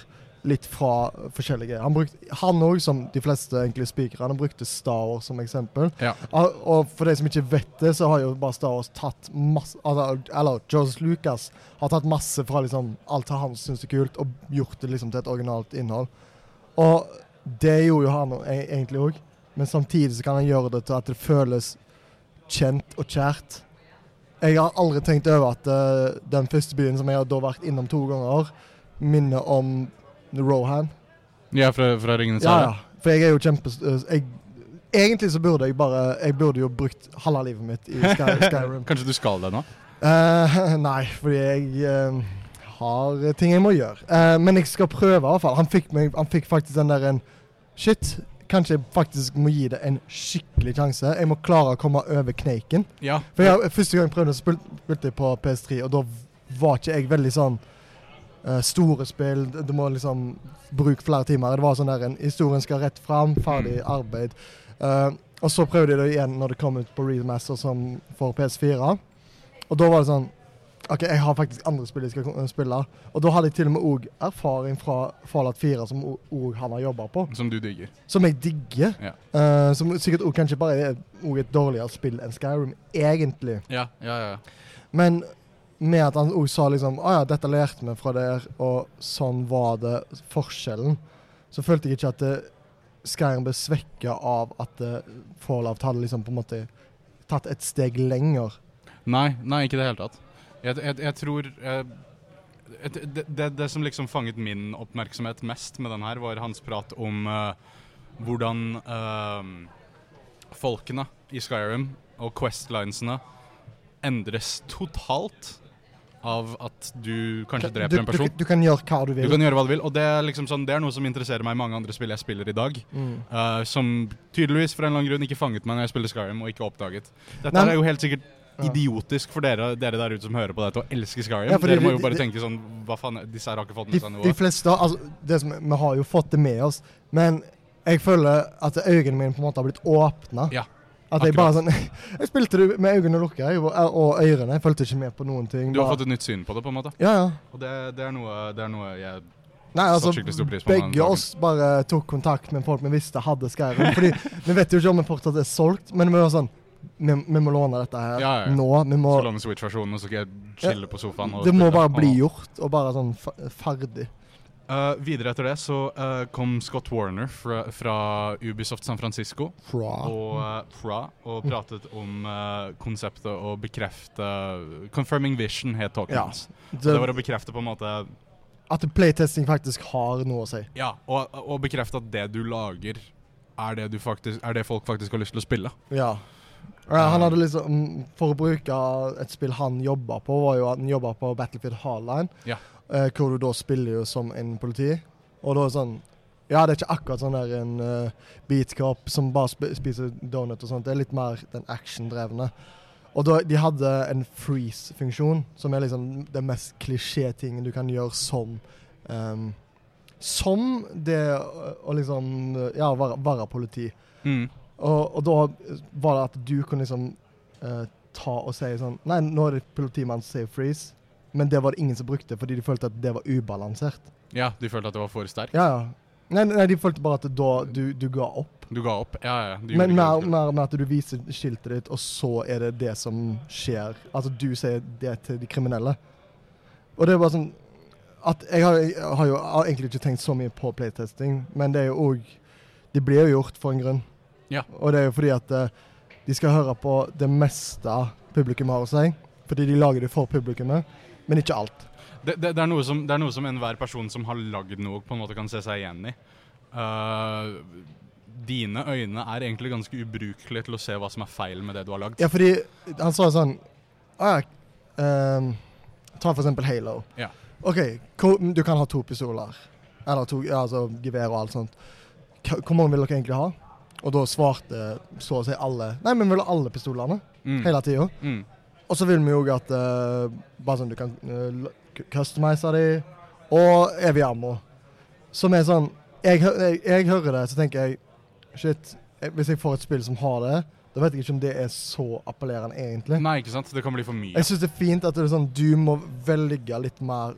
litt fra forskjellige Han brukte, han òg, som de fleste egentlig spikerne, brukte Star Wars som eksempel. Ja. Og, og for de som ikke vet det, så har jo bare Star Wars tatt masse altså, Eller George Lucas har tatt masse fra liksom alt han syns er kult, og gjort det liksom til et originalt innhold. Og det gjorde jo han e- egentlig òg, men samtidig så kan han gjøre det til at det føles kjent og kjært. Jeg har aldri tenkt over at uh, den første byen som jeg har da vært innom to ganger, minner om Rohan. Ja, fra, fra Ringenes Ja, herre. ja. For jeg er jo kjempe... Jeg, egentlig så burde jeg bare Jeg burde jo brukt halve livet mitt i Sky, Skyrim. Kanskje du skal det nå? Uh, nei, fordi jeg uh, har ting jeg må gjøre. Uh, men jeg skal prøve, i hvert fall. Han fikk, meg, han fikk faktisk den der en Shit, kanskje jeg faktisk må gi det en skikkelig sjanse. Jeg må klare å komme over kneiken. Ja. For jeg, Første gang jeg prøvde, spil, spilte jeg på PS3, og da var ikke jeg veldig sånn eh, store spill. Du må liksom bruke flere timer. Det var sånn der en Historien skal rett fram, ferdig arbeid. Uh, og så prøvde jeg det igjen når det kom ut på Remaster som for PS4. Og da var det sånn OK, jeg har faktisk andre spill jeg skal spille. Og da hadde jeg til og med òg erfaring fra Fallout 4, som òg han har jobba på. Som du digger. Som jeg digger. Ja. Uh, som sikkert også kanskje bare er et dårligere spill enn Skyrim, egentlig. Ja, ja, ja. Men med at han òg sa liksom Å ja, dette lærte vi fra der, og sånn var det forskjellen. Så følte jeg ikke at det, Skyrim ble svekka av at eh, Fallout hadde liksom på en måte tatt et steg lenger. Nei, nei, ikke i det hele tatt. Jeg, jeg, jeg tror jeg, det, det, det som liksom fanget min oppmerksomhet mest med den her, var hans prat om uh, hvordan uh, folkene i Skyrim og Questlinesene endres totalt av at du kanskje Du, dreper en person. du kan gjøre hva du Du vil. kan gjøre hva du vil, og det er, liksom sånn, det er noe som interesserer meg i mange andre spill jeg spiller i dag. Mm. Uh, som tydeligvis for en eller annen grunn ikke fanget meg når jeg spiller Skyrim og ikke oppdaget. Dette Nei, er jo helt sikkert idiotisk for dere, dere der ute som hører på dette og elsker Skyrim. Ja, dere må jo bare de- tenke sånn Hva faen, disse her har ikke fått med seg de fleste altså, det som, Vi har jo fått det med oss, men jeg føler at øynene mine på en måte har blitt åpna. Ja, At jeg bare sånn Jeg spilte det med øynene lukka og, ørene. Jeg fulgte ikke med på noen ting. Du har fått et nytt syn på det, på en måte. Ja, ja. Og det, det, er, noe, det er noe jeg Nei, altså, begge oss bare tok kontakt med folk vi visste hadde Skyrim. Fordi vi vet jo ikke om det fortsatt er solgt, men vi var sånn Vi, vi må låne dette her Ja, ja, ja. nå. Vi må, så låne Switch-versjonen, og så skal jeg chille på sofaen. Det må bare bli gjort, og bare sånn ferdig. Eh, videre etter det så uh, kom Scott Warner fra, fra Ubisoft San Francisco Fra. og, uh, fra, og pratet om konseptet å bekrefte Confirming Vision het talken Ja. Og Det var å bekrefte på en måte at playtesting faktisk har noe å si. Ja, og, og bekrefte at det du lager, er det, du faktisk, er det folk faktisk har lyst til å spille. Ja. Han hadde liksom For å bruke et spill han jobba på, var jo at han jobba på Battlefield Hardline. Ja. Eh, hvor du da spiller jo som en politi. Og da er det sånn Ja, det er ikke akkurat sånn der en uh, beatcop som bare sp spiser donut og sånt. Det er litt mer den actiondrevne. Og da, de hadde en freeze-funksjon, som er liksom den mest klisjé-tingen du kan gjøre som um, Som det å liksom Ja, være, være politi. Mm. Og, og da var det at du kunne liksom uh, ta og si sånn Nei, nå er det politimannen som sier freeze. Men det var det ingen som brukte, fordi de følte at det var ubalansert. Ja, de følte at det var for sterkt. Ja, ja. Nei, nei, de følte bare at da du, du ga opp. Du ga opp. Ja, ja. Men mer, mer med at du viser skiltet ditt, og så er det det som skjer. Altså du sier det til de kriminelle. Og det er bare sånn at jeg har, jeg har jo egentlig ikke tenkt så mye på playtesting, men det er jo òg Det blir jo gjort for en grunn. Ja. Og det er jo fordi at eh, de skal høre på det meste publikum har å si. Fordi de lager det for publikummet, men ikke alt. Det, det, det, er noe som, det er noe som enhver person som har lagd noe, på en måte kan se seg igjen i. Uh, dine øyne er egentlig ganske ubrukelige til å se hva som er feil med det du har lagd. Ja, fordi han sa sånn ah, ehm, Ta for eksempel Halo. Ja. OK, du kan ha to pistoler. Eller to, ja, altså gevær og alt sånt. Hvor mange vil dere egentlig ha? Og da svarte så å si alle Nei, vi vil ha alle pistolene. Mm. Hele tida. Mm. Og så vil vi jo at uh, Bare sånn du kan uh, customize de. Og evig ammo. Som er sånn jeg, jeg, jeg hører det, så tenker jeg Shit, eh, hvis jeg får et spill som har det, da vet jeg ikke om det er så appellerende egentlig. Nei, ikke sant? Det kan bli for mye. Jeg syns det er fint at det er sånn, du må velge litt mer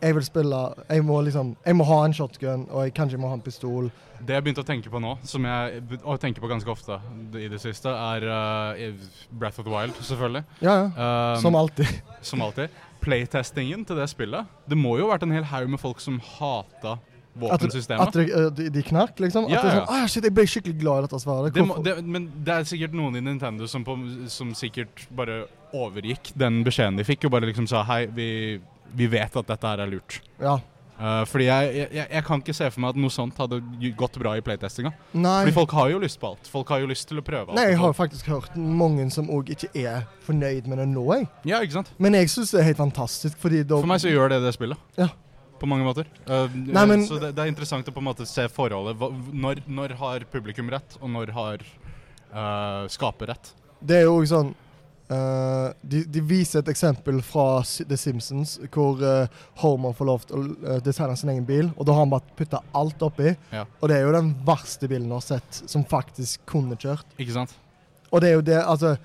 Jeg vil spille Jeg må liksom Jeg må ha en shotgun, og jeg kanskje må ha en pistol. Det jeg begynte å tenke på nå, som jeg tenker på ganske ofte i det siste, er uh, Breath of the Wild, selvfølgelig. Ja, ja. Um, Som alltid. som alltid. Playtestingen til det spillet Det må jo ha vært en hel haug med folk som hata At, at våpensystemet. eh, de, de knark, liksom. Ja, at det er sånn, ah, shit, Jeg ble skikkelig glad i dette svaret. Det må, det, men det er sikkert noen i Nintendo som, på, som sikkert bare overgikk den beskjeden de fikk, og bare liksom sa hei, vi, vi vet at dette her er lurt. Ja. Uh, fordi jeg, jeg, jeg kan ikke se for meg at noe sånt hadde gått bra i playtestinga. Nei. Fordi folk har jo lyst på alt. Folk har jo lyst til å prøve alt. Nei, jeg har faktisk hørt mange som òg ikke er fornøyd med det nå, jeg. Ja, ikke sant? Men jeg syns det er helt fantastisk, fordi da For meg så gjør det det spillet. Ja. På mange måter. Uh, Nei, men- så det, det er interessant å på en måte se forholdet. Hva, når, når har publikum rett, og når har uh, skaper rett? Det er jo sånn eh, de, de viser et eksempel fra The Simpsons, hvor uh, Homer får lov til å eh, designe sin egen bil, og da har han bare putta alt oppi. Ja. Og det er jo den verste bilen jeg har sett, som faktisk kunne kjørt. Ikke sant? Og det er jo det, altså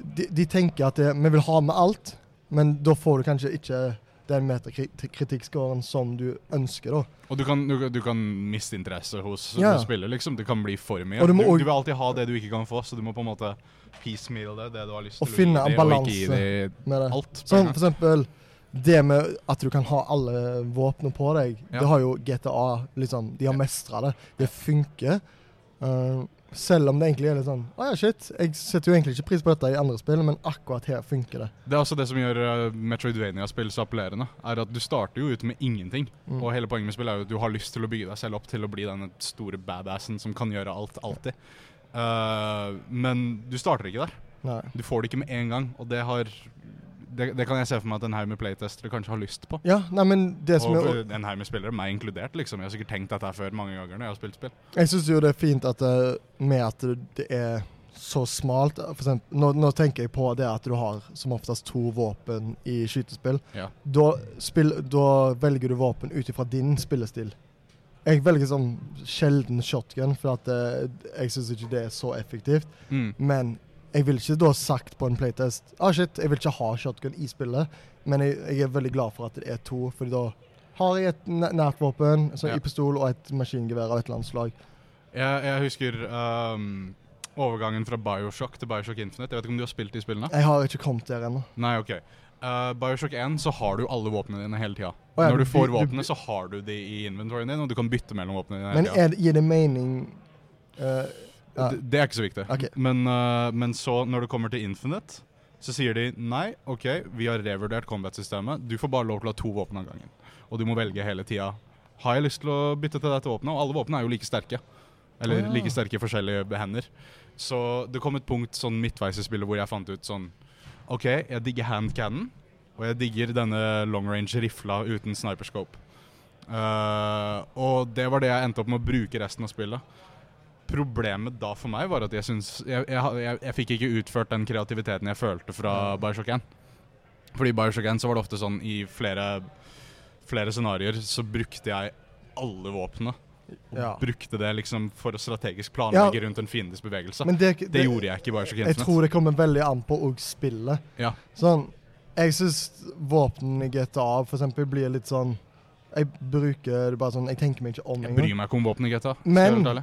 De, de tenker at det, vi vil ha med alt, men da får du kanskje ikke den metakritikkscoren som du ønsker, da. Og du kan, du, du kan miste interesse hos Ja. spiller, liksom. Det kan bli for mye. Du Du, vil alltid ha det du ikke kan få, så du må på en måte piecemeal det, det du har lyst til å en og finne gi balanse. Med det. alt. Sånn for eksempel det med at du kan ha alle våpnene på deg. Ja. Det har jo GTA liksom, De har mestra det. Det funker. Uh, selv om det egentlig er litt sånn Å ja, shit. Jeg setter jo egentlig ikke pris på dette i andre spill, men akkurat her funker det. Det er også det som gjør uh, Metroidvania-spill så appellerende. Er at Du starter jo ut med ingenting. Mm. Og hele poenget med spill er jo at du har lyst til å bygge deg selv opp til å bli den store badassen som kan gjøre alt, alltid. Uh, men du starter ikke der. Nei. Du får det ikke med en gang. Og det har Det, det kan jeg se for meg at en haug med playtestere kanskje har lyst på. Ja, nei, men det som Og er en haug med spillere, meg inkludert. liksom Jeg har sikkert tenkt dette før mange ganger når jeg har spilt spill. Jeg syns jo det er fint at det, med at det er så smalt. For eksempel, nå, nå tenker jeg på det at du har som oftest to våpen i skytespill. Ja. Da, spill, da velger du våpen ut ifra din spillestil. Jeg velger sånn sjelden shotgun, for at eh, jeg syns ikke det er så effektivt. Mm. Men jeg vil ikke da sagt på en playtest ah shit, jeg vil ikke ha shotgun i spillet, men jeg, jeg er veldig glad for at det er to, fordi da har jeg et nært våpen, så Ja. i pistol og et maskingevær av et eller annet slag. Jeg, jeg husker um, overgangen fra Bioshock til Bioshock Infinite. Jeg vet ikke om du har spilt de spillene? Jeg har ikke kommet der ennå. Nei, ok. Uh, Bioshock 1 så har du alle våpnene dine hele tida. Oh, ja, Når du får du våpnene, så har du de i inventoryen din, og du kan bytte mellom våpnene dine Men er, det- gir det mening eh, ja. Det, det er ikke så viktig. Okay. Men, uh, men så, når det kommer til Infinite, så sier de nei, OK, vi har revurdert combat-systemet. Du får bare lov til å ha to våpen av gangen. Og du må velge hele tida. Har jeg lyst til å bytte til dette våpenet? Og alle våpnene er jo like sterke. Eller oh, ja. like sterke i forskjellige hender. Så det kom et punkt sånn midtveis i spillet hvor jeg fant ut sånn OK, jeg digger hand cannon, og jeg digger denne long range rifla uten sniperscope. Uh, og det var det jeg endte opp med å bruke resten av spillet. Problemet da for meg var at jeg syns jeg, jeg, jeg, jeg fikk ikke utført den kreativiteten jeg følte fra Bioshock 1. Fordi i Bioshock 1 så var det ofte sånn i flere, flere scenarioer så brukte jeg alle våpnene. Og Ja. brukte det liksom for å strategisk planlegge rundt en fiendes bevegelse. Men det, det, gjorde jeg ikke i Bioshock Jeg tror det kommer veldig an på òg spillet. Ja. Sånn, jeg syns våpnene i GTA for eksempel blir litt sånn Jeg bruker det bare sånn Jeg tenker meg ikke om Jeg bryr meg ikke om våpen i GTA. Men-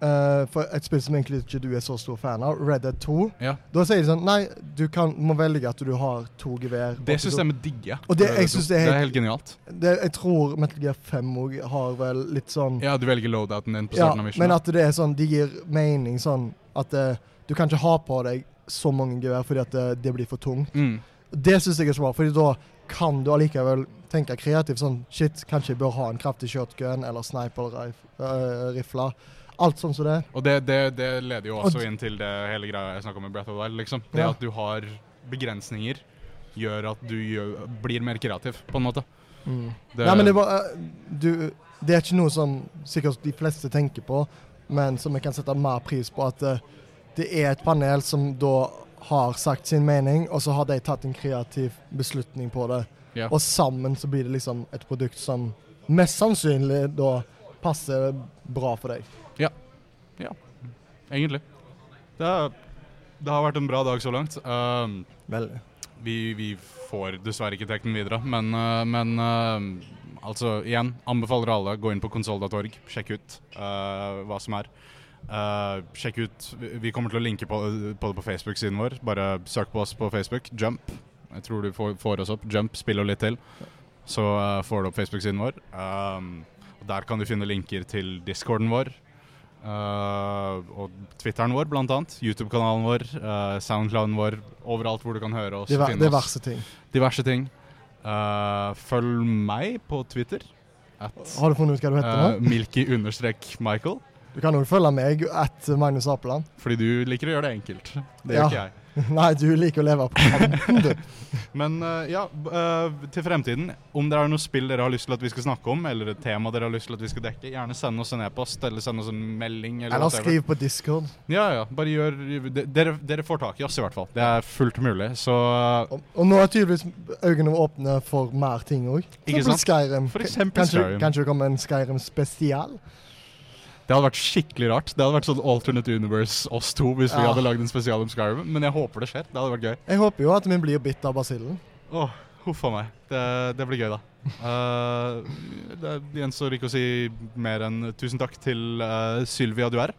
helt. Eh, for et spill som egentlig ikke du er så stor fan av, Red Dead 2, Ja. da sier de sånn Nei, du kan, må velge at du har to gevær. Det systemet digger jeg. Det- jeg synes det er det er helt- helt genialt. det, Jeg tror Metal Gear 5 òg har vel litt sånn Ja, du velger loadouten din på Ja, av missionet. men at det er sånn De gir mening sånn at uh, du kan ikke ha på deg så mange gevær fordi at det, det blir for tungt. mm. Det syns jeg er så bra, fordi da kan du allikevel tenke kreativt sånn Shit, kanskje jeg bør ha en kraftig shotgun eller sniper-rifle. Alt sånn som det. Og det, det, det leder jo også Og inn til det hele greia jeg snakka om med Breath of Wild. Liksom. Det Ja. at du har begrensninger, gjør at du gjør, blir mer kreativ, på en måte. Det, Ja, men det, var, eh, du, det er ikke noe som sikkert de fleste tenker på, men som jeg kan sette mer pris på. At eh, det er et panel som da har sagt sin mening, og så har de tatt en kreativ beslutning på det. Yeah. Og sammen så blir det liksom et produkt som mest sannsynlig da passer bra for deg. Egentlig. Det, er- det har vært en bra dag så langt. Uh, Vel. vi, vi får dessverre ikke trukket den videre, men, uh, men uh, altså igjen, anbefaler alle gå inn på konsoll.org, sjekk ut uh, hva som er. Uh, sjekk ut Vi kommer til å linke på, på det på Facebook-siden vår. Bare søk på oss på Facebook. Jump. Jeg tror du får, får oss opp. Jump spiller litt til. Så uh, får du opp Facebook-siden vår. Og der kan du finne linker til discorden vår. Uh, og Twitteren vår, blant annet. YouTube-kanalen vår. Uh, Soundclouden vår. Overalt hvor du kan høre oss. Diver, finne oss. diverse ting. Diverse ting. Uh, følg meg på Twitter. At Har du funnet ut hva du heter nå? Milky-Michael. Du kan òg følge meg at Magnus Apeland. Fordi du liker å gjøre det enkelt. Det Ja. gjør ikke jeg. Nei, du liker å leve på kanten, du. Men uh, ja, uh, til fremtiden. Om det er noe spill dere har lyst til at vi skal snakke om, eller et tema dere har lyst til at vi skal dekke, gjerne send oss en e-post eller send oss en melding. Eller, Eller skriv på Discord. Ja, ja. Bare gjør Dere, dere får tak i oss, i hvert fall. Det er fullt mulig. Så uh, Og, og nå er tydeligvis øynene åpne for mer ting òg. Ikke sant? Skyrim. For eksempel kanskje, Skyrim. Kanskje det kommer en Skyrim spesial? Det hadde vært skikkelig rart. Det hadde vært sånn alternate universe oss to hvis vi Ja. hadde lagd en spesial om Skyrim. Men jeg håper det skjer. Det hadde vært gøy. Jeg håper jo at vi blir bitt av basillen. Åh, huff a meg. Det, det blir gøy, da. Uh, det gjenstår ikke å si mer enn tusen takk til uh, Sylvia Duer,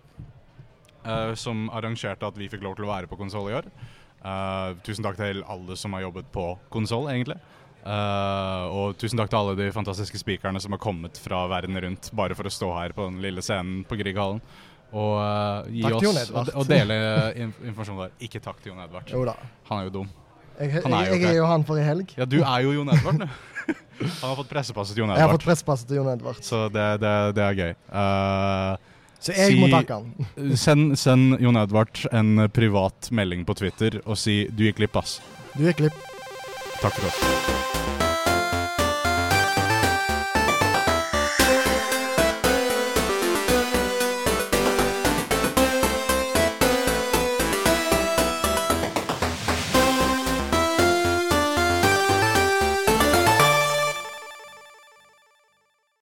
uh, som arrangerte at vi fikk lov til å være på konsoll i år. Tusen takk til alle som har jobbet på konsoll, egentlig. Uh, og tusen takk til alle de fantastiske speakerne som har kommet fra verden rundt bare for å stå her på den lille scenen på Grieghallen. Og uh, gi Takk oss og, og dele inf informasjon der. Ikke takk til Jon Edvard. Jo. Han er jo dum. Jeg, jeg, er jo jeg, er jo han for i helg. Ja, du er jo Jon Edvard nå. Han har fått pressepasset til Jon Edvard. Jeg har fått pressepasset til Jon Edvard. Så det, det, det er gøy. Uh, Så jeg må takke han. send, send Jon Edvard en privat melding på Twitter og si 'du gikk glipp', ass. Du gikk glipp. Takk for oss.